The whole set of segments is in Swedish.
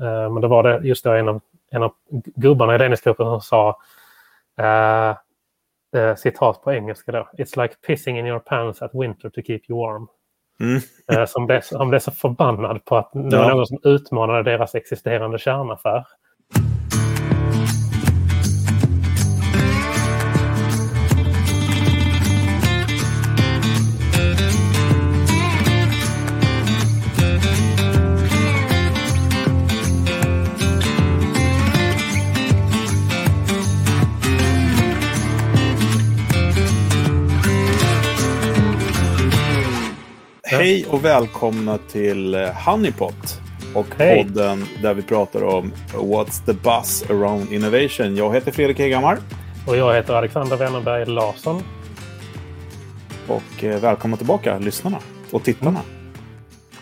Eh, men då var det just då en av, en av gubbarna i ledningsgruppen som sa eh, eh, citat på engelska då. It's like pissing in your pants at winter to keep you warm. Mm. Eh, som, blev, blev så förbannad på att det var någon som utmanade deras existerande kärnaffär. Hej och välkomna till eh, Honeypot och Hej. podden där vi pratar om What's the buzz around innovation. Jag heter Fredrik Hegammar Och jag heter Alexander Wennerberg Larsson. och eh, välkomna tillbaka lyssnarna och tittarna.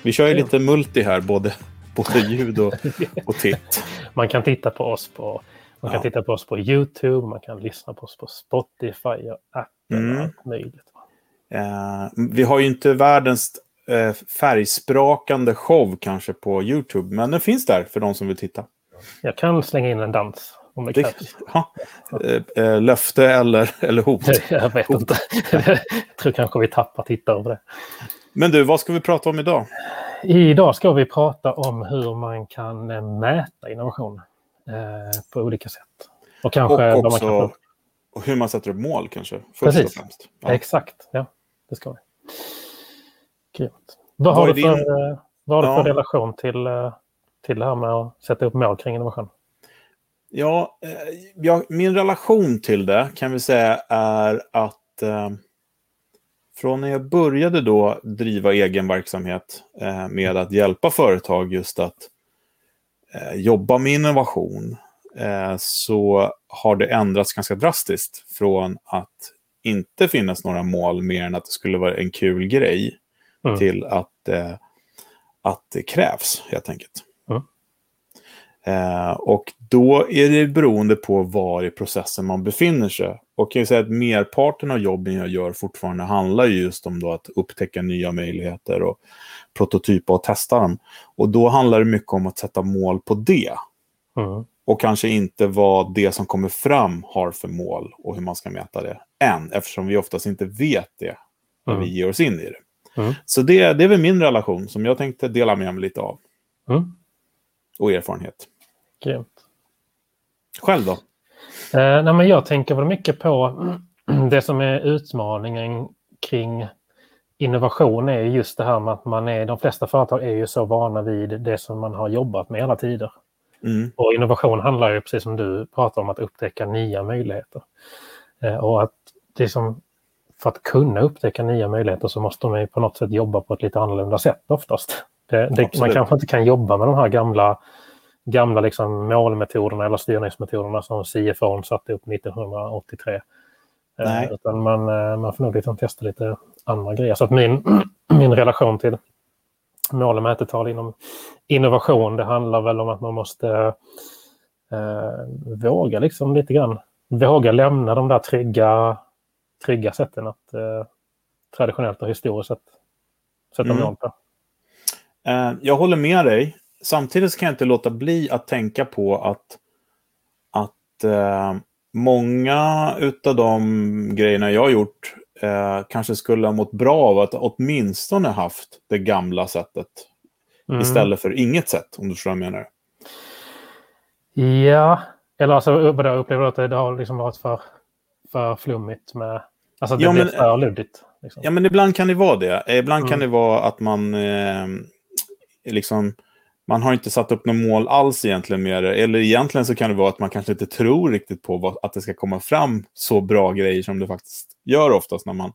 Vi kör ju Ja. lite multi här, både, både ljud och, och titt. Man kan titta på oss på, man kan Ja. titta på oss på YouTube, man kan lyssna på oss på Spotify och Apple Mm. och allt möjligt. Eh, vi har ju inte världens eh, färgsprakande show kanske på YouTube, men den finns där för de som vill titta. Jag kan slänga in en dans om det Det, krävs. ja, eh, eh, löfte eller, eller hot. Jag vet inte. Jag tror kanske vi tappar tittare på det. Men du, vad ska vi prata om idag? Idag ska vi prata om hur man kan mäta innovation eh, på olika sätt. Och kanske Och vad man också kan... och hur man sätter upp mål kanske. Först Precis. och främst. Ja. Exakt, ja. Det ska vi. Grymt. Vad har du för, din- eh, vad har du för Ja. relation till, eh, till det här med att sätta upp mål kring innovation? Ja, eh, ja, min relation till det kan vi säga är att eh, från när jag började då driva egen verksamhet eh, med att hjälpa företag just att eh, jobba med innovation eh, så har det ändrats ganska drastiskt från att inte finnas några mål mer än att det skulle vara en kul grej Mm. till att, eh, att det krävs helt enkelt. Mm. Eh, och då är det beroende på var i processen man befinner sig. Och jag kan säga att merparten av jobben jag gör fortfarande handlar ju just om att upptäcka nya möjligheter och prototypa och testa dem. Och då handlar det mycket om att sätta mål på det. Mm. Och kanske inte vad det som kommer fram har för mål och hur man ska mäta det än. Eftersom vi oftast inte vet det när Mm. vi ger oss in i det. Mm. Så det, det är väl min relation som jag tänkte dela med mig lite av. Mm. Och erfarenhet. Grymt. Själv då? Eh, nej, men jag tänker väl mycket på det som är utmaningen kring innovation är just det här med att man är, de flesta företag är ju så vana vid det som man har jobbat med hela tider. Mm. Och innovation handlar ju, precis som du pratar om, att upptäcka nya möjligheter. Eh, och att det som, för att kunna upptäcka nya möjligheter så måste man ju på något sätt jobba på ett lite annorlunda sätt oftast. Det, det, man kanske inte kan jobba med de här gamla, gamla liksom målmetoderna eller styrningsmetoderna som CFO satte upp 1983. Eh, Nej. utan man, eh, man får nog liksom testa lite andra grejer. Så att min, min relation till mål och mätetal inom innovation, det handlar väl om att man måste eh, våga liksom lite grann. Våga lämna de där trygga, trygga sätten att eh, traditionellt och historiskt sett sätta Mm. mål på. Eh, jag håller med dig. Samtidigt kan jag inte låta bli att tänka på att, att eh, många utav de grejerna jag har gjort eh, kanske skulle ha mått bra av att åtminstone haft det gamla sättet Mm. istället för inget sätt, om du förstår vad jag menar. Ja, eller alltså vadå, upplever du att det har liksom varit för, för flummigt med... Alltså att det Ja, blir men- för luddigt. Liksom. Ja, men ibland kan det vara det. Eh, Ibland kan Mm. det vara att man eh, liksom man har inte satt upp något mål alls egentligen med det. Eller egentligen så kan det vara att man kanske inte tror riktigt på vad, att det ska komma fram så bra grejer som det faktiskt gör oftast när man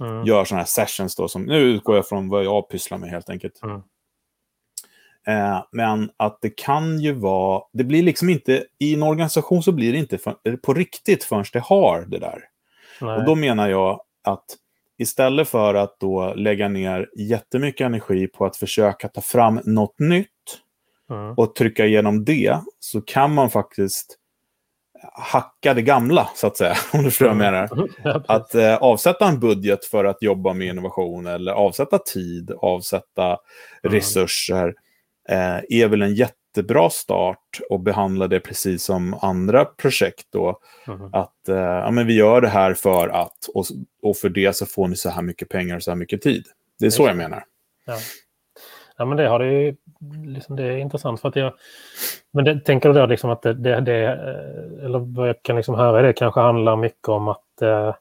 Mm. gör sådana här sessions. Då, som, nu utgår jag från vad jag pysslar med helt enkelt. Mm. Eh, men att det kan ju vara, det blir liksom inte, i en organisation så blir det inte för, på riktigt förrän det har det där. Nej. Och då menar jag att istället för att då lägga ner jättemycket energi på att försöka ta fram något nytt Mm. och trycka igenom det, så kan man faktiskt hacka det gamla, så att säga. Om du förstår vad jag menar. Att eh, avsätta en budget för att jobba med innovation eller avsätta tid, avsätta Mm. resurser eh, är väl en jätte jättebra start och behandla det precis som andra projekt då. Mm. Att eh, ja, men vi gör det här för att, och, och för det så får ni så här mycket pengar och så här mycket tid. Det är så jag menar. Ja. ja, men det har det ju, liksom, det är intressant för att jag, men det, tänker du då liksom att det, det, det, eh, eller vad jag kan liksom höra det kanske handlar mycket om att, eh,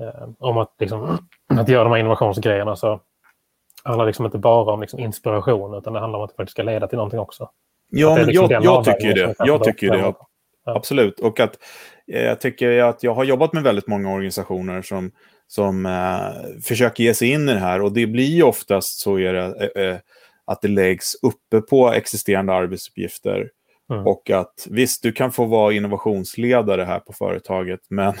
eh, om att liksom, att göra de här innovationsgrejerna så handlar liksom inte bara om liksom inspiration utan det handlar om att det faktiskt ska leda till någonting också. Ja, men liksom jag, jag tycker det. Jag tycker det. främjar. Absolut. Och att eh, jag tycker att jag har jobbat med väldigt många organisationer som, som eh, försöker ge sig in i det här. Och det blir ju oftast så är det, eh, eh, att det läggs uppe på existerande arbetsuppgifter. Mm. Och att visst, du kan få vara innovationsledare här på företaget, men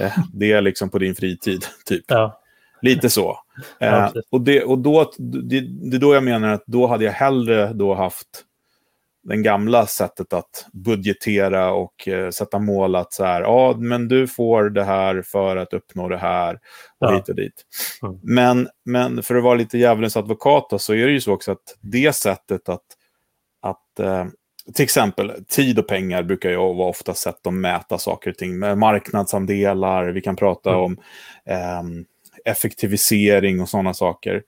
eh, det är liksom på din fritid, typ. Ja, Lite så. Eh, och det, och då, det, det är då jag menar att då hade jag hellre då haft den gamla sättet att budgetera och eh, sätta mål att så här, ja, men du får det här för att uppnå det här och Ja. hit och dit. Mm. Men, men för att vara lite djävulens advokat då, så är det ju så också att det sättet att, att eh, till exempel tid och pengar brukar ju vara ofta sätt att mäta saker och ting. Med marknadsandelar, vi kan prata Mm. om ehm, effektivisering och sådana saker.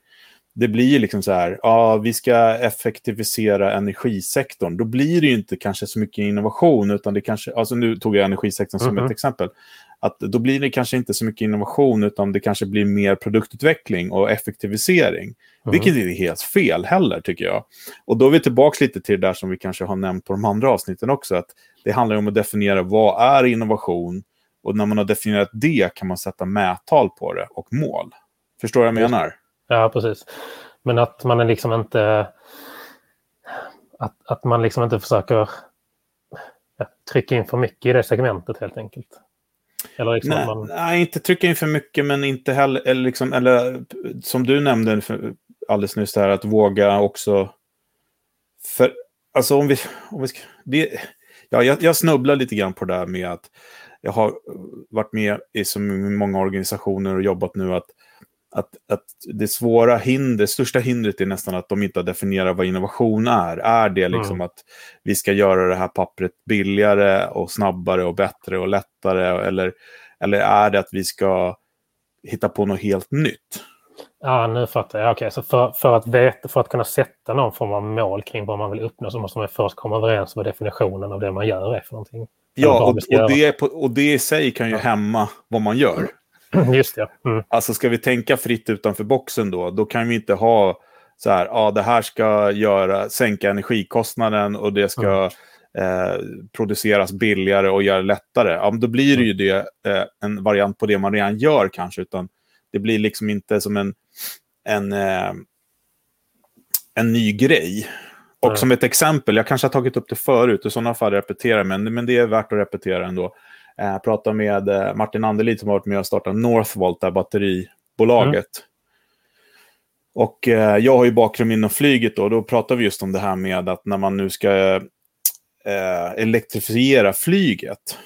Det blir liksom så här, ja, vi ska effektivisera energisektorn. Då blir det ju inte kanske så mycket innovation, utan det kanske, alltså nu tog jag energisektorn som Mhm. ett exempel. Att då blir det kanske inte så mycket innovation, utan det kanske blir mer produktutveckling och effektivisering. Vilket inte är helt fel heller, tycker jag. Och då är vi tillbaka lite till det där som vi kanske har nämnt på de andra avsnitten också. Att det handlar om att definiera vad är innovation? Och när man har definierat det kan man sätta mättal på det och mål. Förstår vad jag menar? Ja, precis. Men att man är liksom inte... Att, att man liksom inte försöker ja, trycka in för mycket i det segmentet helt enkelt. Eller liksom Nej, man... nej, inte trycka in för mycket, men inte heller, eller, liksom, eller som du nämnde för, alldeles nyss, här, att våga också... För, alltså om vi... Om vi det, ja, jag, jag snubblar lite grann på det där med att jag har varit med i så många organisationer och jobbat nu att, att, att det svåra hinder, det största hindret är nästan att de inte har definierat vad innovation är. Är det liksom Mm. att vi ska göra det här pappret billigare och snabbare och bättre och lättare? Eller, eller är det att vi ska hitta på något helt nytt? Ja, nu fattar jag. Okej, så för, för, att veta, för att kunna sätta någon form av mål kring vad man vill uppnå så måste man först komma överens om vad definitionen av det man gör är för någonting. Ja, och, och, det, på, och det i sig kan ju hämma vad man gör. Just det. Mm. Alltså ska vi tänka fritt utanför boxen då, då kan vi inte ha så här, ja det här ska göra, sänka energikostnaden och det ska eh, produceras billigare och göra det lättare. Ja, men då blir det ju det, eh, en variant på det man redan gör kanske, utan det blir liksom inte som en, en, eh, en ny grej. Och som ett exempel, jag kanske har tagit upp det förut, i sådana fall repeterar men, men det är värt att repetera ändå. Eh, Jag pratade med eh, Martin Anderlid som har varit med och startat Northvolt, det här batteribolaget. Och eh, jag har ju bakgrund inom flyget då, då pratar vi just om det här med att när man nu ska eh, elektrifiera flyget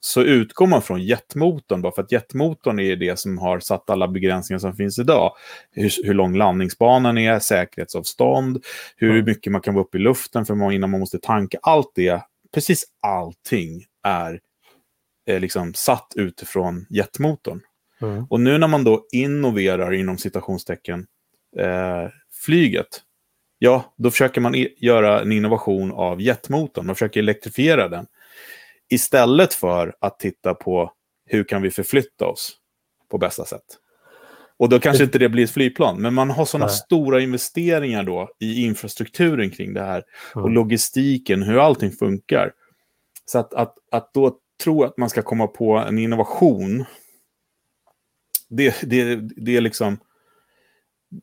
så utgår man från jetmotorn, bara för att jetmotorn är det som har satt alla begränsningar som finns idag. Hur, hur lång landningsbanan är, säkerhetsavstånd, hur Mm. mycket man kan vara uppe i luften för man, innan man måste tanka. Allt det, precis allting är eh, liksom satt utifrån jetmotorn. Mm. Och nu när man då innoverar inom citationstecken eh, flyget, ja, då försöker man göra en innovation av jetmotorn. Man försöker elektrifiera den. Istället för att titta på hur kan vi förflytta oss på bästa sätt. Och då kanske inte det blir ett flygplan, men man har sådana stora investeringar då i infrastrukturen kring det här. Och Mm. logistiken, hur allting funkar. Så att, att, att då tro att man ska komma på en innovation, det, det, det är liksom...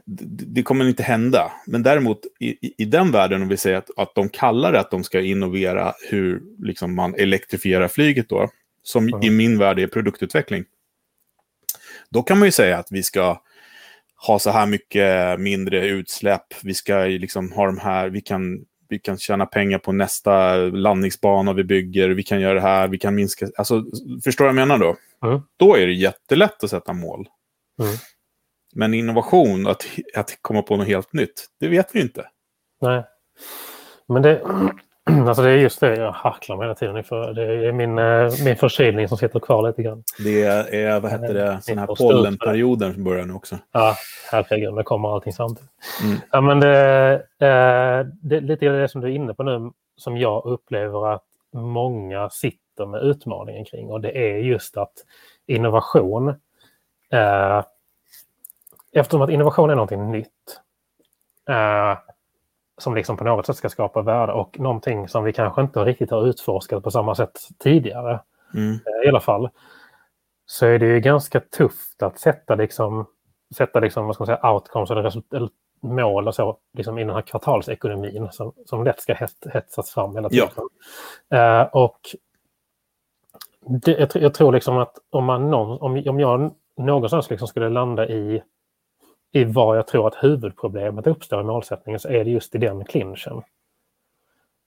Det, det kommer inte hända. Men däremot i, i, den världen, om vi säger att, att de kallar det att de ska innovera hur liksom, man elektrifierar flyget då, som Mm. i min värld är produktutveckling. Då kan man ju säga att vi ska ha så här mycket mindre utsläpp. Vi ska liksom ha de här, vi kan, vi kan tjäna pengar på nästa landningsbana vi bygger. Vi kan göra det här, vi kan minska. Alltså, förstår du vad jag menar då? Mm. Då är det jättelätt att sätta mål. Mm. Men innovation, att, att komma på något helt nytt, det vet vi inte. Nej. Men det, alltså det är just det jag harklar mig hela tiden inför. Det är min, eh, min förkylning som sitter kvar lite grann. Det är, vad heter det, sån här pollenperioden som börjar nu också. Ja, herregud, det kommer allting samtidigt. Mm. Ja, men det, eh, det är lite det som du är inne på nu, som jag upplever att många sitter med utmaningen kring. Och det är just att innovation, eh, eftersom att innovation är någonting nytt, eh, som liksom på något sätt ska skapa värde och någonting som vi kanske inte riktigt har utforskat på samma sätt tidigare. Mm. Eh, I alla fall. Så är det ju ganska tufft att sätta liksom, sätta liksom, vad ska man säga, outcomes eller, eller mål och så liksom i den här kvartalsekonomin som, som lätt ska hetsas fram hela tiden. Ja. Uh, och det, jag, jag, tror liksom att om, man någon, om, om jag någonstans liksom skulle landa i i var jag tror att huvudproblemet uppstår i målsättningen så är det just i den clinchen.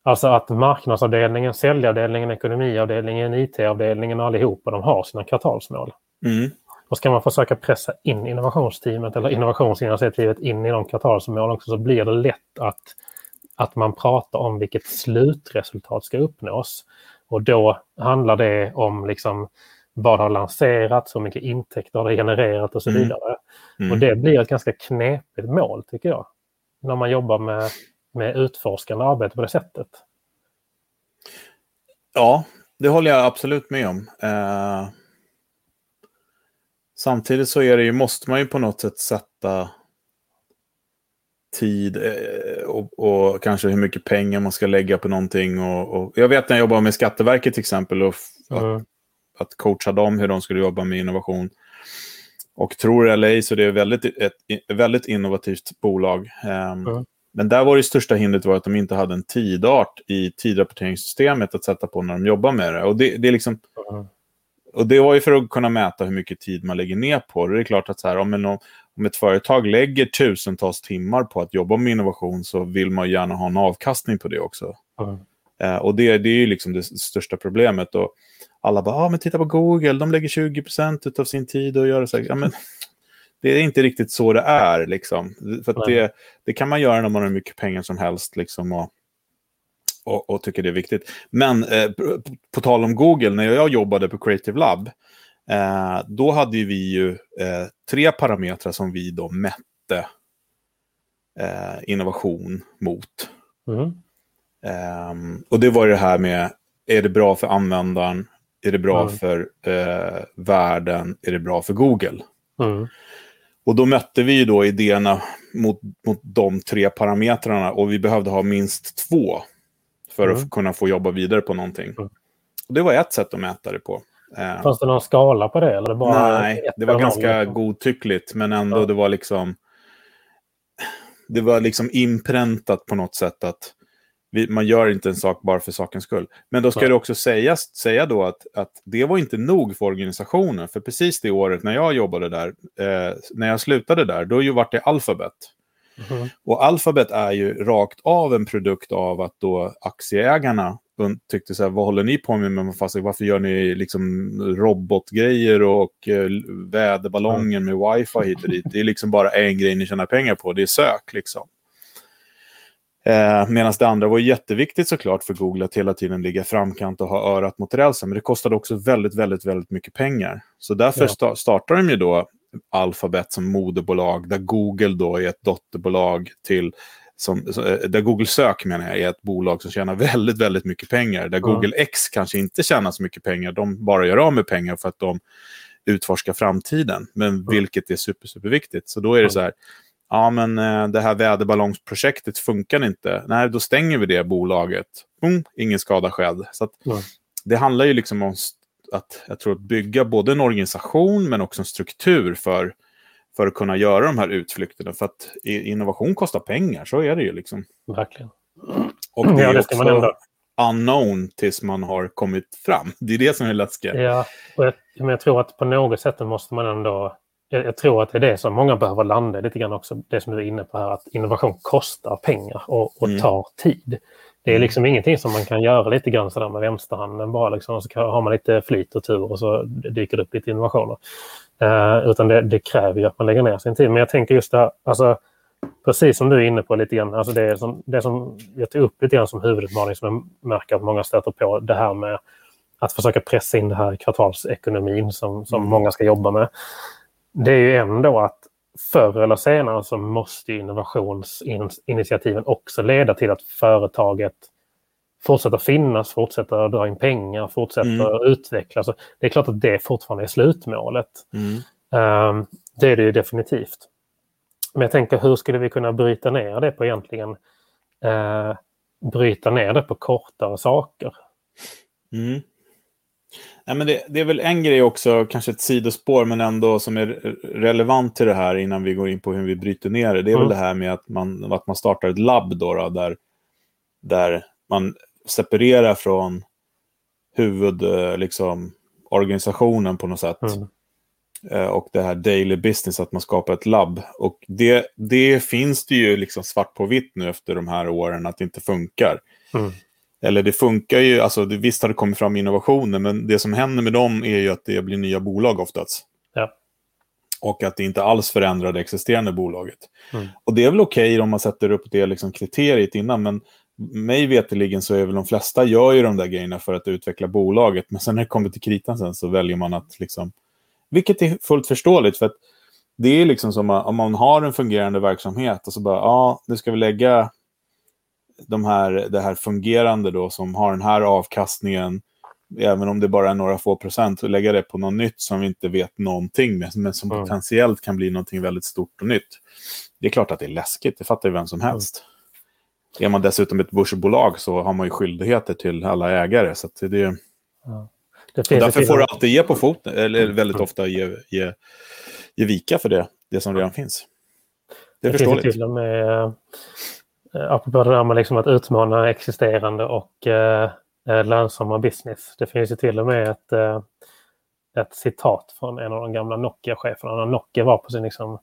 Alltså att marknadsavdelningen, säljavdelningen, ekonomiavdelningen, IT-avdelningen och allihopa de har sina kvartalsmål. Mm. Och ska man försöka pressa in innovationsteamet eller innovationsinitiativet in i de kvartalsmålen också så blir det lätt att, att man pratar om vilket slutresultat ska uppnås. Och då handlar det om liksom vad har lanserats, hur mycket intäkter har det genererat och så mm. vidare. Mm. Och det blir ett ganska knepigt mål tycker jag. När man jobbar med, med utforskande arbete på det sättet. Ja, det håller jag absolut med om. Eh, samtidigt så är det ju, måste man ju på något sätt sätta tid eh, och, och, kanske hur mycket pengar man ska lägga på någonting. Och, och jag vet när jag jobbade med Skatteverket till exempel och mm att coacha dem hur de skulle jobba med innovation. Och tror ej så det är väldigt, ett, väldigt innovativt bolag. Um, mm. Men där var det största hindret var att de inte hade en tidart i tidrapporteringssystemet att sätta på när de jobbar med det. Och det, det är liksom... Mm. Och det var ju för att kunna mäta hur mycket tid man lägger ner på det. Det är klart att så här, om, en, om ett företag lägger tusentals timmar på att jobba med innovation så vill man gärna ha en avkastning på det också. Mm. Och det, det är ju liksom det största problemet. Och, alla bara, ah, men titta på Google, de lägger 20% av sin tid och gör så här. Ja, men, det är inte riktigt så det är. Liksom. För det, det kan man göra när man har mycket pengar som helst. Liksom, och, och, och tycker det är viktigt. Men eh, på, på, tal om Google, när jag jobbade på Creative Lab, eh, då hade vi ju eh, tre parametrar som vi då mätte eh, innovation mot. Mm. Ehm, och det var det här med, är det bra för användaren? Är det bra mm. för eh, världen? Är det bra för Google? Mm. Och då mötte vi då idéerna mot, mot de tre parametrarna och vi behövde ha minst två för att kunna få jobba vidare på någonting. Och det var ett sätt att mäta det på. Eh, Fanns det någon skala på det? Eller bara nej, det var ganska liksom? godtyckligt, men ändå det var liksom... Det var liksom inpräntat på något sätt att man gör inte en sak bara för sakens skull. Men då ska Nej. det också sägas, säga då att, att det var inte nog för organisationen. För precis det året när jag jobbade där, eh, när jag slutade där, då ju vart det Alphabet. Mm. Och Alphabet är ju rakt av en produkt av att då aktieägarna tyckte så här, vad håller ni på med? fast, varför gör ni liksom robotgrejer och eh, väderballonger med wifi hit och dit? Det är liksom bara en grej ni tjänar pengar på, det är sök liksom. Eh, Medan det andra var jätteviktigt såklart för Google att hela tiden ligga framkant och ha örat mot rälsen. Men det kostade också väldigt, väldigt, väldigt mycket pengar. Så därför ja. startar de ju då Alphabet som moderbolag, där Google då är ett dotterbolag till som, eh, där Google Sök menar jag är ett bolag som tjänar väldigt, väldigt mycket pengar. Där mm. Google X kanske inte tjänar så mycket pengar. De bara gör av med pengar för att de utforskar framtiden. Men mm. vilket är super, superviktigt. Så då är det så här, ja men eh, det här väderballonsprojektet funkar inte. Nej, då stänger vi det bolaget. Boom, ingen skada skedd. Så att, mm. Det handlar ju liksom om att, jag tror, att bygga både en organisation men också en struktur för, för att kunna göra de här utflykterna. För att innovation kostar pengar, så är det ju liksom. Verkligen. Och det är ja, det också man unknown tills man har kommit fram. Det är det som är läskigt. Ja, och jag, men jag tror att på något sätt måste man ändå jag, jag, tror att det är det som många behöver landa lite grann också, det som du är inne på här, att innovation kostar pengar och, och mm. tar tid. Det är mm. liksom ingenting som man kan göra lite grann sådär med vänsterhanden bara liksom, och så har man lite flyt och tur och så dyker det upp lite innovationer. Uh, utan det, det, kräver ju att man lägger ner sin tid. Men jag tänker just det här, alltså precis som du är inne på lite grann, alltså det, som, det som jag tog upp lite grann som huvudutmaning som jag märker att många stöter på, det här med att försöka pressa in det här kvartalsekonomin som, som mm. många ska jobba med. Det är ju ändå att förr eller senare så måste innovationsinitiativen också leda till att företaget fortsätter finnas, fortsätter dra in pengar, fortsätter mm. utvecklas. Det är klart att det fortfarande är slutmålet. Mm. Um, det är det ju definitivt. Men jag tänker hur skulle vi kunna bryta ner det på egentligen uh, bryta ner det på kortare saker? Mm. Ja, men det, det, är väl en grej också, kanske ett sidospår, men ändå som är relevant till det här innan vi går in på hur vi bryter ner det. Det är mm. väl det här med att man, att man startar ett labb då, då där, där man separerar från huvudorganisationen liksom, på något sätt. Mm. Eh, och det här daily business, att man skapar ett labb. Och det, det finns det ju liksom svart på vitt nu efter de här åren att det inte funkar. Mm. Eller det funkar ju, alltså visst har det kommit fram innovationer, men det som händer med dem är ju att det blir nya bolag oftast. Ja. Och att det inte alls förändrar det existerande bolaget. Mm. Och det är väl okej okay om man sätter upp det liksom kriteriet innan, men mig veteligen så är väl de flesta gör ju de där grejerna för att utveckla bolaget, men sen när det kommer till kritan sen så väljer man att liksom, vilket är fullt förståeligt, för att det är liksom som om man har en fungerande verksamhet och så bara, ja, nu ska vi lägga de här, det här fungerande då som har den här avkastningen, även om det bara är några få procent, och lägga det på något nytt som vi inte vet någonting med, men som mm. potentiellt kan bli någonting väldigt stort och nytt. Det är klart att det är läskigt, det fattar ju vem som helst. Mm. Är man dessutom ett börsbolag så har man ju skyldigheter till alla ägare. Så det, ja. det och därför får du alltid ge på foten, eller väldigt mm. ofta ge, ge, ge vika för det, det som redan finns. Det, det finns till och med apropå det där med liksom att utmana existerande och eh, eh, lönsamma business. Det finns ju till och med ett, eh, ett citat från en av de gamla Nokia-cheferna. När Nokia var på sin, liksom,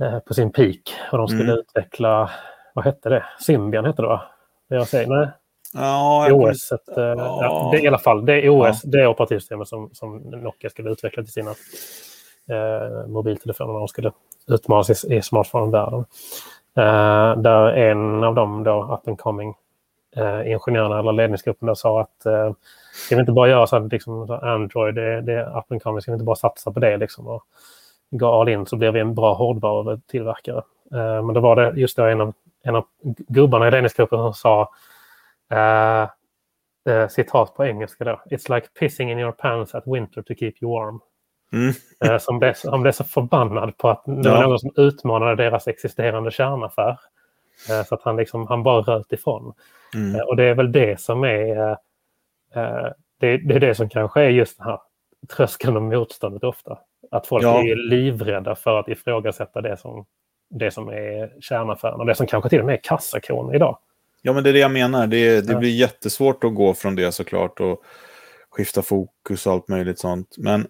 eh, på sin peak och de skulle mm. utveckla, vad hette det? Symbian hette det va? Jag säger, nej. Ja, OS, ett, ja. ja. det, i alla fall, det är OS, ja. det operativsystemet som, som Nokia skulle utveckla till sina eh, mobiltelefoner när de skulle utmanas i, i smartphone-världen. Eh, där en av dem då, up and coming eh, ingenjörerna eller ledningsgruppen sa att eh, ska vi inte bara göra så att liksom, Android, det, det är up and coming, ska vi inte bara satsa på det liksom och gå all in så blir vi en bra hårdvarutillverkare. Eh, men då var det just då en av, en av gubbarna i ledningsgruppen som sa eh, eh citat på engelska då. It's like pissing in your pants at winter to keep you warm. Mm. Eh, som, blev, som blev så förbannad på att det var någon som utmanade deras existerande kärnaffär. Eh, så att han, liksom, han bara röt ifrån. Mm. Eh, och det är väl det som är det, det, är det som kanske är just den här tröskeln och motståndet ofta. Att folk ja. är livrädda för att ifrågasätta det som, det som är kärnaffären och det som kanske till och med är kassakron idag. Ja, men det är det jag menar. Det, det blir jättesvårt att gå från det såklart och skifta fokus och allt möjligt sånt. Men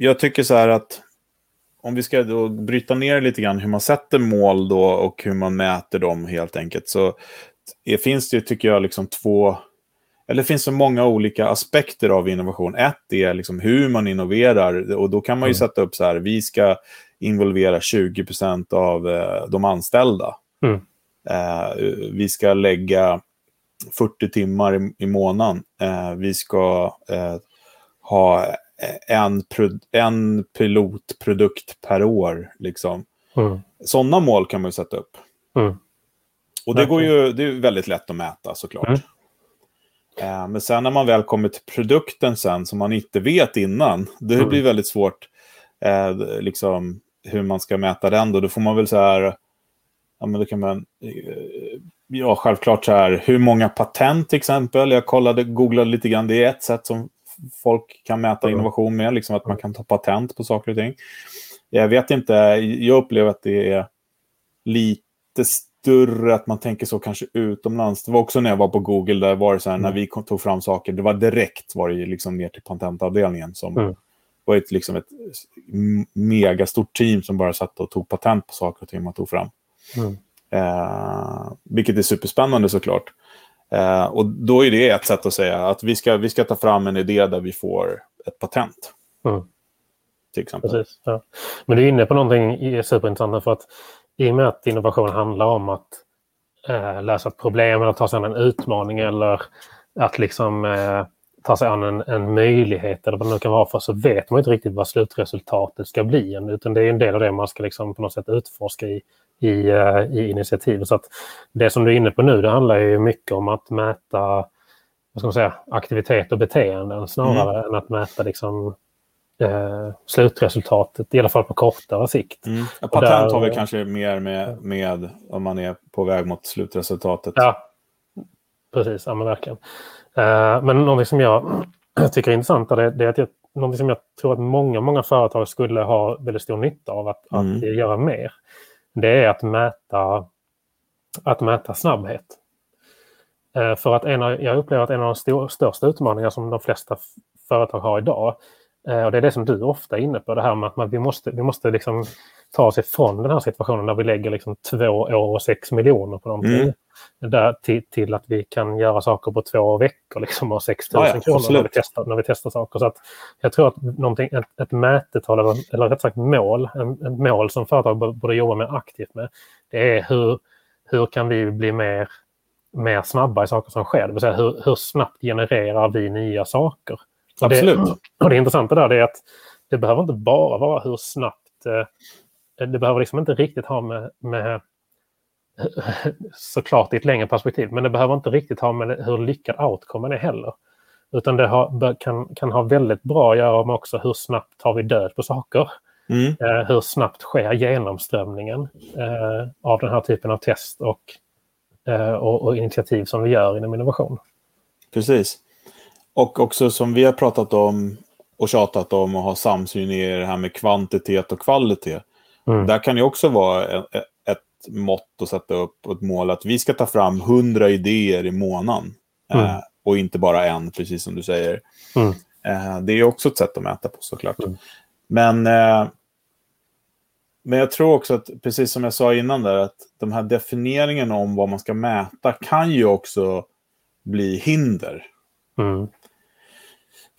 jag tycker så här att om vi ska då bryta ner lite grann hur man sätter mål då och hur man mäter dem helt enkelt så är, finns det tycker jag liksom två eller det finns så många olika aspekter av innovation. Ett är liksom hur man innoverar och då kan man ju mm. sätta upp så här, vi ska involvera 20% av eh, de anställda. Mm. Eh, vi ska lägga 40 timmar i, i månaden. Eh, vi ska eh, ha en, en pilotprodukt per år. Liksom. Mm. Sådana mål kan man ju sätta upp. Mm. Och det, går ju, det är väldigt lätt att mäta såklart. Mm. Eh, men sen när man väl kommer till produkten sen som man inte vet innan, det mm. blir väldigt svårt eh, liksom, hur man ska mäta den. Då, då får man väl så här, ja men då kan man, eh, ja självklart så här, hur många patent till exempel. Jag kollade, googlade lite grann, det är ett sätt som folk kan mäta innovation med, liksom att man kan ta patent på saker och ting. Jag vet inte, jag upplever att det är lite större att man tänker så kanske utomlands. Det var också när jag var på Google, där var det så här, mm. när vi tog fram saker, det var direkt var det liksom ner till patentavdelningen som mm. var ett, liksom ett megastort team som bara satt och tog patent på saker och ting man tog fram. Mm. Eh, vilket är superspännande såklart. Eh, och då är det ett sätt att säga att vi ska, vi ska ta fram en idé där vi får ett patent. Mm. till exempel. Precis, ja. Men du är inne på någonting superintressant för att i och med att innovation handlar om att eh, lösa ett problem eller ta sig an en utmaning eller att liksom eh, ta sig an en, en möjlighet eller vad det nu kan vara för så vet man inte riktigt vad slutresultatet ska bli. Utan det är en del av det man ska liksom på något sätt utforska i, i, uh, i initiativet. Så att det som du är inne på nu det handlar ju mycket om att mäta vad ska man säga, aktivitet och beteenden snarare mm. än att mäta liksom, eh, slutresultatet, i alla fall på kortare sikt. Mm. Ja, patent där, har vi kanske mer med, med om man är på väg mot slutresultatet. Ja, precis. Ja, men verkligen. Eh, men någonting som jag tycker är intressant är, det är att jag, någonting som jag tror att många, många företag skulle ha väldigt stor nytta av att, mm. att göra mer. Det är att mäta, att mäta snabbhet. Eh, för att en av, jag upplever att en av de stor, största utmaningarna som de flesta företag har idag, eh, och det är det som du ofta är inne på, det här med att man, vi måste, vi måste liksom ta oss ifrån den här situationen där vi lägger liksom två år och sex miljoner på någonting. Mm. Där, till, till, att vi kan göra saker på två veckor liksom, och 6 000 ja, ja, kronor när vi, testar, när vi testar saker. Så att jag tror att någonting, ett, ett mätetal, eller, eller rätt sagt mål, en, en mål som företag borde jobba mer aktivt med, det är hur, hur kan vi bli mer, mer snabba i saker som sker? Det vill säga hur, hur snabbt genererar vi nya saker? Absolut. Och det, och det intressanta där är att det behöver inte bara vara hur snabbt eh, det behöver liksom inte riktigt ha med, med såklart i ett längre perspektiv, men det behöver inte riktigt ha med hur lyckad outcomen är heller. Utan det har, kan, kan ha väldigt bra att göra med också hur snabbt tar vi död på saker. Mm. Eh, hur snabbt sker genomströmningen eh, av den här typen av test och, eh, och, och, initiativ som vi gör inom innovation. Precis. Och också som vi har pratat om och tjatat om och har samsyn i det här med kvantitet och kvalitet. Mm. Där kan det också vara mått att sätta upp och ett mål att vi ska ta fram 100 idéer i månaden. Mm. Eh, och inte bara en, precis som du säger. Mm. Eh, det är också ett sätt att mäta på såklart. Mm. Men, eh, men jag tror också att, precis som jag sa innan där, att de här definieringen om vad man ska mäta kan ju också bli hinder. Mm.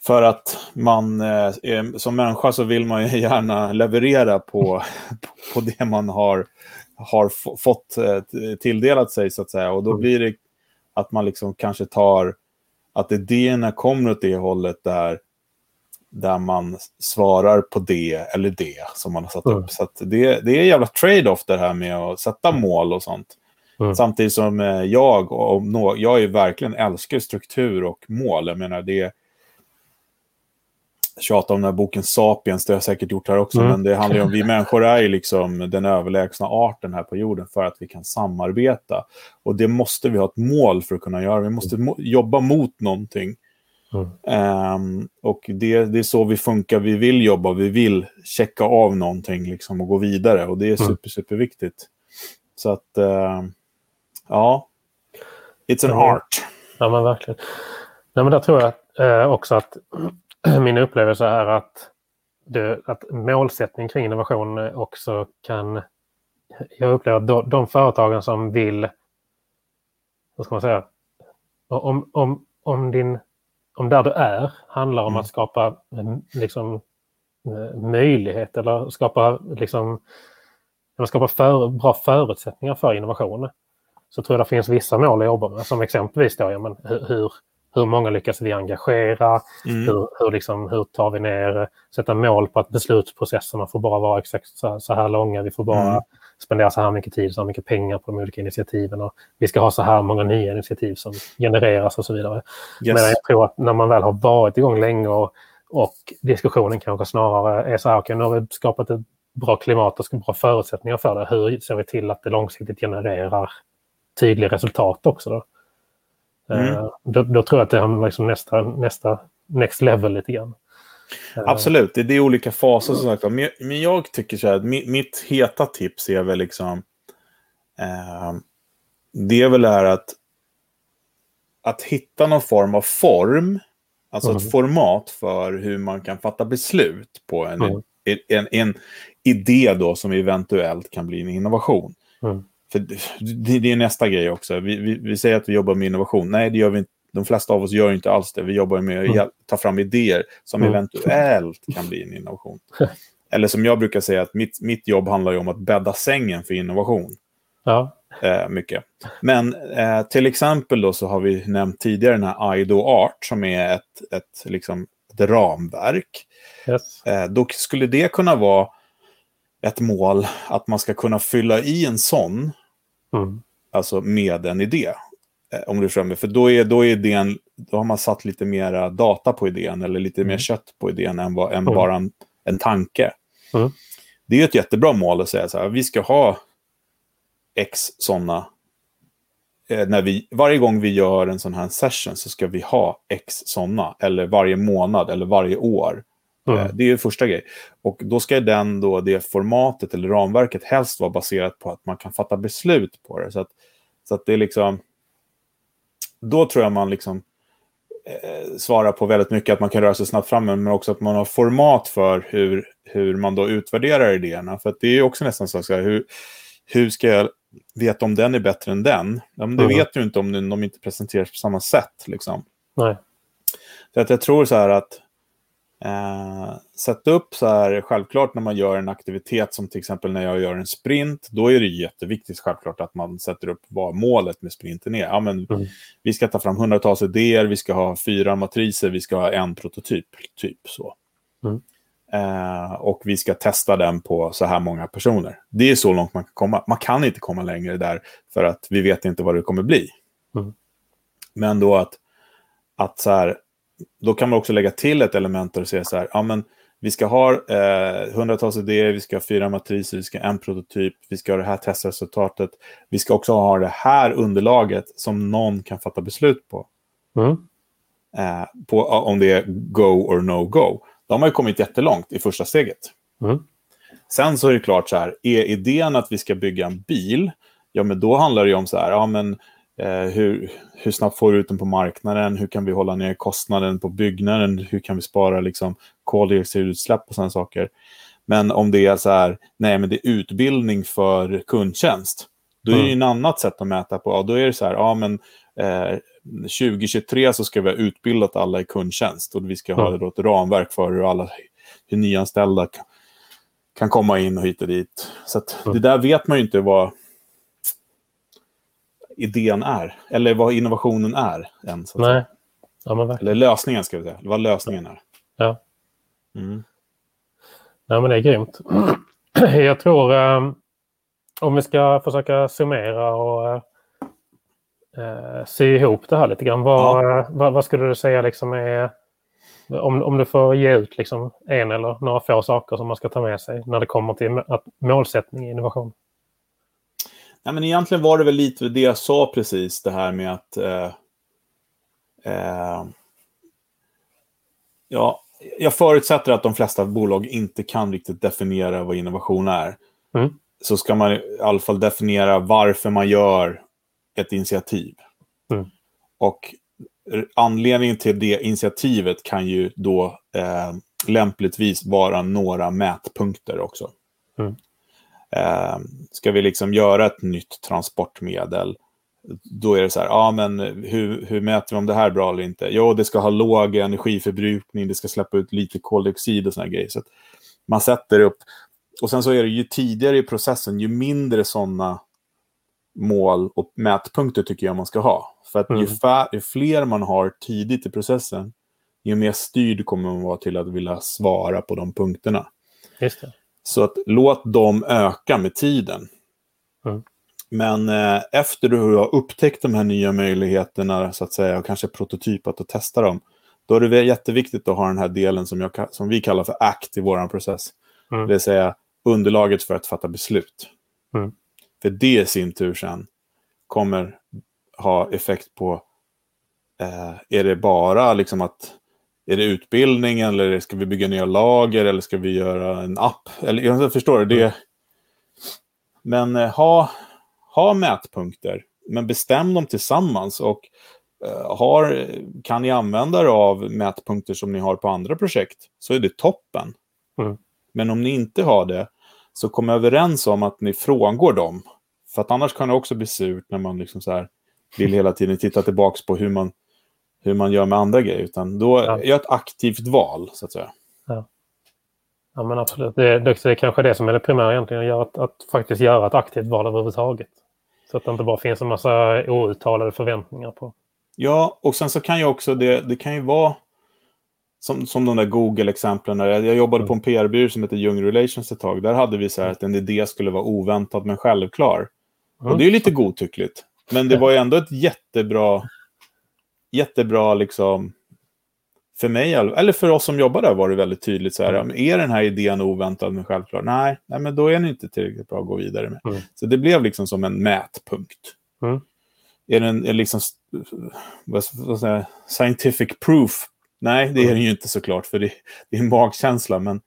För att man eh, som människa så vill man ju gärna leverera på, på det man har, har fått eh, tilldelat sig så att säga. Och då mm. blir det att man liksom kanske tar att idéerna kommer åt det hållet där, där man svarar på det eller det som man har satt mm. upp. Så det, det är en jävla trade-off det här med att sätta mål och sånt. Mm. Samtidigt som eh, jag, och jag är verkligen älskar struktur och mål. Jag menar, det, tjata om den här boken Sapiens, det har jag säkert gjort här också, mm. men det handlar ju om, vi människor är ju liksom den överlägsna arten här på jorden för att vi kan samarbeta. Och det måste vi ha ett mål för att kunna göra, vi måste mo jobba mot någonting. Mm. Um, och det, det är så vi funkar, vi vill jobba, vi vill checka av någonting liksom och gå vidare och det är mm. super, superviktigt. Så att, uh, ja, it's an art. Ja, men verkligen. Nej, men där tror jag eh, också att min upplevelse är att, det, att målsättning kring innovation också kan... Jag upplever att de, de företagen som vill... Vad ska man säga? Om, om, om, din, om där du är handlar om mm. att skapa liksom, möjlighet eller skapa, liksom, eller skapa för, bra förutsättningar för innovation så tror jag det finns vissa mål att jobba med. Som exempelvis då, ja, men hur, hur många lyckas vi engagera? Mm. Hur, hur, liksom, hur tar vi ner, sätta mål på att beslutsprocesserna får bara vara exakt så, så här långa. Vi får bara mm. spendera så här mycket tid, så här mycket pengar på de olika initiativen. Och vi ska ha så här många nya initiativ som genereras och så vidare. Yes. Men jag tror att när man väl har varit igång länge och, och diskussionen kanske snarare är så här, okej, okay, nu har vi skapat ett bra klimat och bra förutsättningar för det. Hur ser vi till att det långsiktigt genererar tydliga resultat också? Då? Mm. Eh, då, då, tror jag att det är liksom nästa, nästa next level lite grann. Eh. Absolut, det är olika faser som sagt. Men, men jag tycker så här, mitt, mitt heta tips är väl liksom... Eh, det är väl är att, att hitta någon form av form, alltså mm. ett format för hur man kan fatta beslut på en, mm. en, en, en, idé då som eventuellt kan bli en innovation. Mm. För det, det, är nästa grej också. Vi, vi, vi, säger att vi jobbar med innovation. Nej, det gör vi inte. de flesta av oss gör inte alls det. Vi jobbar med att Mm. ta fram idéer som Mm. eventuellt kan bli en innovation. Eller som jag brukar säga, att mitt, mitt jobb handlar om att bädda sängen för innovation. Ja. Eh, mycket. Men eh, till exempel då så har vi nämnt tidigare den här IDO Art som är ett, ett, liksom, ett ramverk. Yes. Eh, då skulle det kunna vara ett mål att man ska kunna fylla i en sån, Mm. alltså med en idé. Eh, om du förstår mig. För då, är, då, är idén, då har man satt lite mer data på idén eller lite mer Mm. kött på idén än, vad, än Mm. bara en, en tanke. Mm. Det är ett jättebra mål att säga så här, vi ska ha x sådana. Eh, när vi, varje gång vi gör en sån här session så ska vi ha x sådana. Eller varje månad eller varje år. Mm. Det är ju första grej. Och då ska den då, det formatet eller ramverket helst vara baserat på att man kan fatta beslut på det. Så att, så att det är liksom... Då tror jag man liksom eh, svarar på väldigt mycket att man kan röra sig snabbt fram, men också att man har format för hur, hur man då utvärderar idéerna. För att det är ju också nästan så att hur, hur ska jag veta om den är bättre än den? Ja, men det Mm. vet du inte om de inte presenteras på samma sätt. Liksom. Nej. Så att jag tror så här att eh, sätta upp så här, självklart när man gör en aktivitet som till exempel när jag gör en sprint, då är det jätteviktigt självklart att man sätter upp vad målet med sprinten är. Ja, men Mm. Vi ska ta fram hundratals idéer, vi ska ha fyra matriser, vi ska ha en prototyp. Typ så. Mm. Eh, och vi ska testa den på så här många personer. Det är så långt man kan komma. Man kan inte komma längre där för att vi vet inte vad det kommer bli. Mm. Men då att, att så här, då kan man också lägga till ett element och säga så här, ja men vi ska ha eh, hundratals idéer, vi ska ha fyra matriser, vi ska ha en prototyp, vi ska ha det här testresultatet. Vi ska också ha det här underlaget som någon kan fatta beslut på. Mm. Eh, på om det är go or no go. Då har man ju kommit jättelångt i första steget. Mm. Sen så är det klart så här, är idén att vi ska bygga en bil, ja men då handlar det ju om så här, ja men eh, hur, hur snabbt får vi ut den på marknaden, hur kan vi hålla ner kostnaden på byggnaden, hur kan vi spara liksom koldioxidutsläpp och sådana saker. Men om det är så här, nej men det är utbildning för kundtjänst, då är det ju en annat sätt att mäta på. Ja, då är det så här, ja men eh, 2023 så ska vi ha utbildat alla i kundtjänst och vi ska ha Mm. då ett ramverk för hur alla hur nyanställda kan, kan komma in och hit och dit. Så att Mm. det där vet man ju inte vad idén är, eller vad innovationen är. Än, så Nej. Ja, men verkligen. Eller lösningen, ska vi säga. Vad lösningen är. Ja. Mm. Nej, men det är grymt. Jag tror eh, om vi ska försöka summera och eh, sy ihop det här lite grann. Vad, vad, vad skulle du säga liksom är om, om du får ge ut liksom en eller några få saker som man ska ta med sig när det kommer till att målsättning i innovation? Nej, men egentligen var det väl lite det jag sa precis, det här med att... Eh, eh, ja, jag förutsätter att de flesta bolag inte kan riktigt definiera vad innovation är. Mm. Så ska man i alla fall definiera varför man gör ett initiativ. Mm. Och anledningen till det initiativet kan ju då eh, lämpligtvis vara några mätpunkter också. Mm. Eh, ska vi liksom göra ett nytt transportmedel, då är det så här, ja men hur, hur mäter vi om det här är bra eller inte? Jo, det ska ha låg energiförbrukning, det ska släppa ut lite koldioxid och sådana grejer. Så man sätter upp, och sen så är det ju tidigare i processen, ju mindre sådana mål och mätpunkter tycker jag man ska ha. För att ju, Mm. fär, ju fler man har tidigt i processen, ju mer styrd kommer man vara till att vilja svara på de punkterna. Just det. Så att låt dem öka med tiden. Mm. Men eh, efter du har upptäckt de här nya möjligheterna, så att säga, och kanske prototypat och testat dem, då är det jätteviktigt att ha den här delen som, jag, som vi kallar för ACT i vår process. Mm. Det vill säga underlaget för att fatta beslut. Mm. För det i sin tur sen kommer ha effekt på, eh, är det bara liksom att är det utbildning eller ska vi bygga nya lager eller ska vi göra en app? Eller, jag förstår det. det men eh, ha, ha mätpunkter, men bestäm dem tillsammans. Och eh, har, kan ni använda er av mätpunkter som ni har på andra projekt så är det toppen. Mm. Men om ni inte har det så kom överens om att ni frångår dem. För att annars kan det också bli surt när man liksom så här vill hela tiden titta tillbaka på hur man hur man gör med andra grejer. Utan då Ja. är jag ett aktivt val, så att säga. Ja, men absolut. Det, det är kanske det som är det primära egentligen, att, att faktiskt göra ett aktivt val överhuvudtaget. Så att det inte bara finns en massa outtalade förväntningar på. Ja, och sen så kan ju också det, det kan ju vara som, som de där Google-exemplen. Jag, jag jobbade på en PR-byrå som heter Young Relations ett tag. Där hade vi så här att en idé skulle vara oväntad men självklar. Mm. Och det är ju lite godtyckligt. Men det var ju ändå ett jättebra, jättebra liksom, för mig, eller för oss som jobbar där var det väldigt tydligt så här, Mm. är den här idén oväntad men självklar? Nej, nej, men då är den inte tillräckligt bra att gå vidare med. Mm. Så det blev liksom som en mätpunkt. Mm. Är den är liksom, vad, vad säger jag, scientific proof? Nej, det är den ju inte såklart, för det, det är en magkänsla. Men,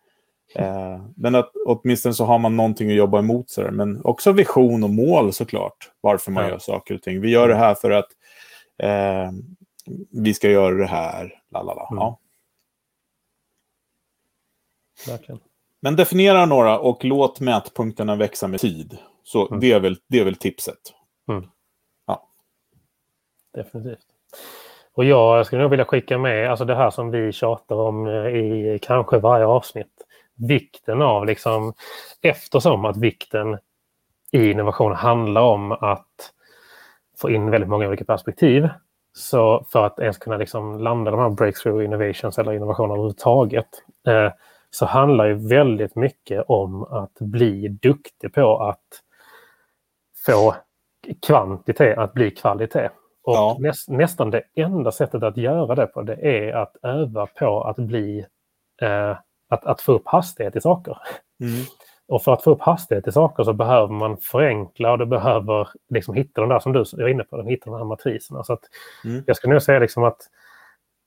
eh, men att, åtminstone så har man någonting att jobba emot. Så där. Men också vision och mål såklart, varför man gör saker och ting. Vi gör det här för att eh, vi ska göra det här. Lalala. Mm. Ja. Verkligen. Men definiera några och låt mätpunkterna växa med tid. Så Mm. det, är väl, det är väl tipset. Definitivt. Och jag skulle nog vilja skicka med alltså det här som vi tjatar om eh, i kanske varje avsnitt. Vikten av, liksom, eftersom att vikten i innovation handlar om att få in väldigt många olika perspektiv. Så för att ens kunna liksom landa de här breakthrough innovations eller innovationer överhuvudtaget eh, så handlar ju väldigt mycket om att bli duktig på att få kvantitet att bli kvalitet. Och Ja. näs, nästan det enda sättet att göra det på det är att öva på att bli eh, att, att få upp hastighet i saker. Mm. Och för att få upp hastighet i saker så behöver man förenkla och du behöver liksom hitta de där som du är inne på, den, hitta de här matriserna. Så Mm. Jag skulle nog säga liksom att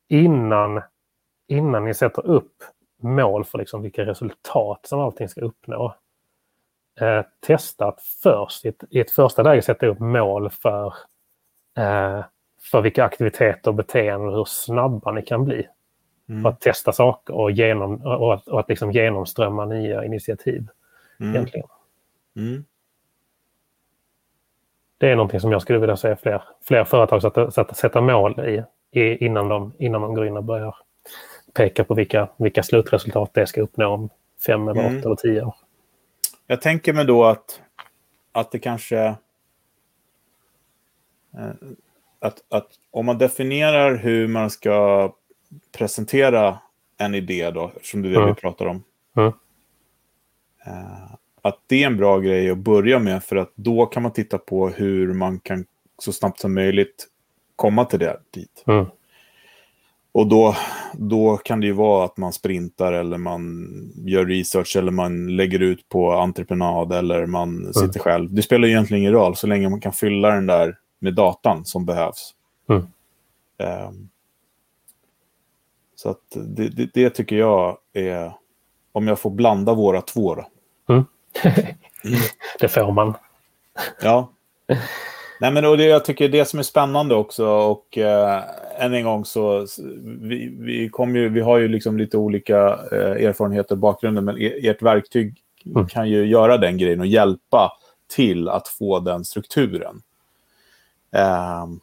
innan, innan ni sätter upp mål för liksom vilka resultat som allting ska uppnå. Eh, testa att först i ett, i ett första läge sätta upp mål för, eh, för vilka aktiviteter och beteenden och hur snabba ni kan bli. För Mm. att testa saker och, genom, och att, och att liksom genomströmma nya initiativ. Mm. Egentligen. Mm. Det är någonting som jag skulle vilja se fler, fler företag sätta, sätta, sätta mål i, i innan, de, innan de går in och börjar peka på vilka, vilka slutresultat det ska uppnå om fem eller Mm. åtta eller tio år. Jag tänker mig då att, att det kanske... eh, Att, att om man definierar hur man ska presentera en idé då, som det är det Mm. vi pratar om. Mm. Eh, Att det är en bra grej att börja med för att då kan man titta på hur man kan så snabbt som möjligt komma till det dit. Mm. Och då, då kan det ju vara att man sprintar eller man gör research eller man lägger ut på entreprenad eller man sitter själv. Det spelar egentligen ingen roll så länge man kan fylla den där med datan som behövs. Mm. Ehm, så att det, det, det tycker jag är, om jag får blanda våra två då. Det får man. Ja. Nej, men och det, jag tycker det som är spännande också och eh, än en gång så vi, vi, kom ju, vi har ju liksom lite olika eh, erfarenheter och bakgrunder men e- ert verktyg Mm. kan ju göra den grejen och hjälpa till att få den strukturen. Ehm,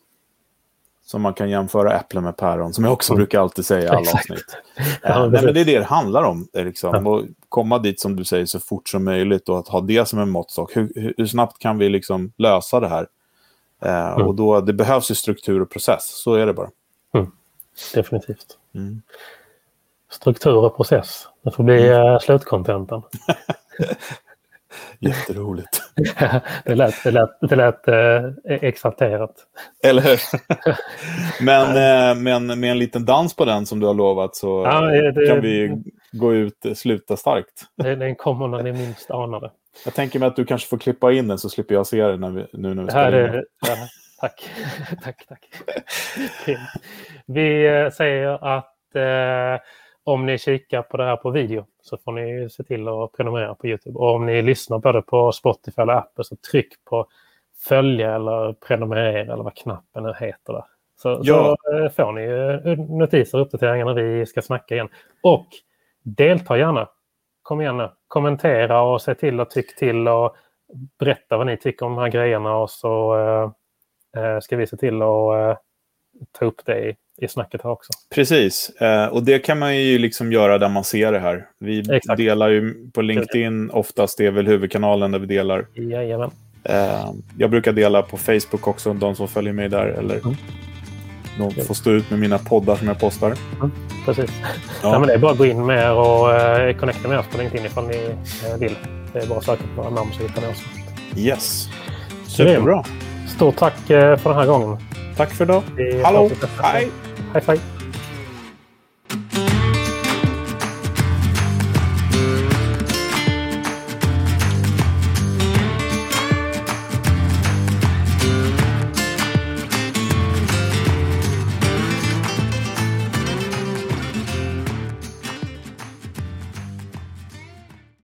så man kan jämföra äpplen med päron, som jag också Mm. brukar alltid säga i alla Exakt. avsnitt. Ja, Eh, nej, men det är det det handlar om. Liksom. Ja. Komma dit, som du säger, så fort som möjligt och att ha det som en måttstock. Hur, hur, snabbt kan vi liksom lösa det här? Eh, Mm. Och då, det behövs ju struktur och process, så är det bara. Definitivt. Mm. Struktur och process. Det får bli mm. slutkontentan. Jätteroligt. det lät, det lät, det lät eh, exalterat. Eller hur? men, eh, men med en liten dans på den som du har lovat så Ja, det- kan vi gå ut, sluta starkt. Det- Den kommer när ni minst anar det. Jag tänker mig att du kanske får klippa in den så slipper jag se det när vi, nu när vi spelar in. är, ja, tack. tack, tack. Vi eh, säger att eh, om ni kikar på det här på video så får ni se till att prenumerera på Youtube. Och om ni lyssnar både på Spotify eller Apple så tryck på följa eller prenumerera eller vad knappen nu heter. Där. Så, Ja. så eh, får ni eh, notiser och uppdateringar när vi ska snacka igen. Och delta gärna. Kom igen nu. Kommentera och se till att tycka till och berätta vad ni tycker om de här grejerna och så eh, eh, ska vi se till att ta upp det i, i snacket här också. Precis, eh, och det kan man ju liksom göra där man ser det här. Vi Exakt. delar ju på LinkedIn oftast, det är väl huvudkanalen där vi delar. Jajamän. Eh, jag brukar dela på Facebook också, de som följer mig där. Eller Mm. de får stå ut med mina poddar som jag postar. Precis. Ja. Ja. men det är bara att gå in med er och eh, connecta med oss på LinkedIn ifall ni eh, vill. Det är bara att söka på våra namn så hittar ni oss. Yes. Superbra. Stort tack eh, för den här gången. Tack för idag. Hallå. Hej. 拜拜、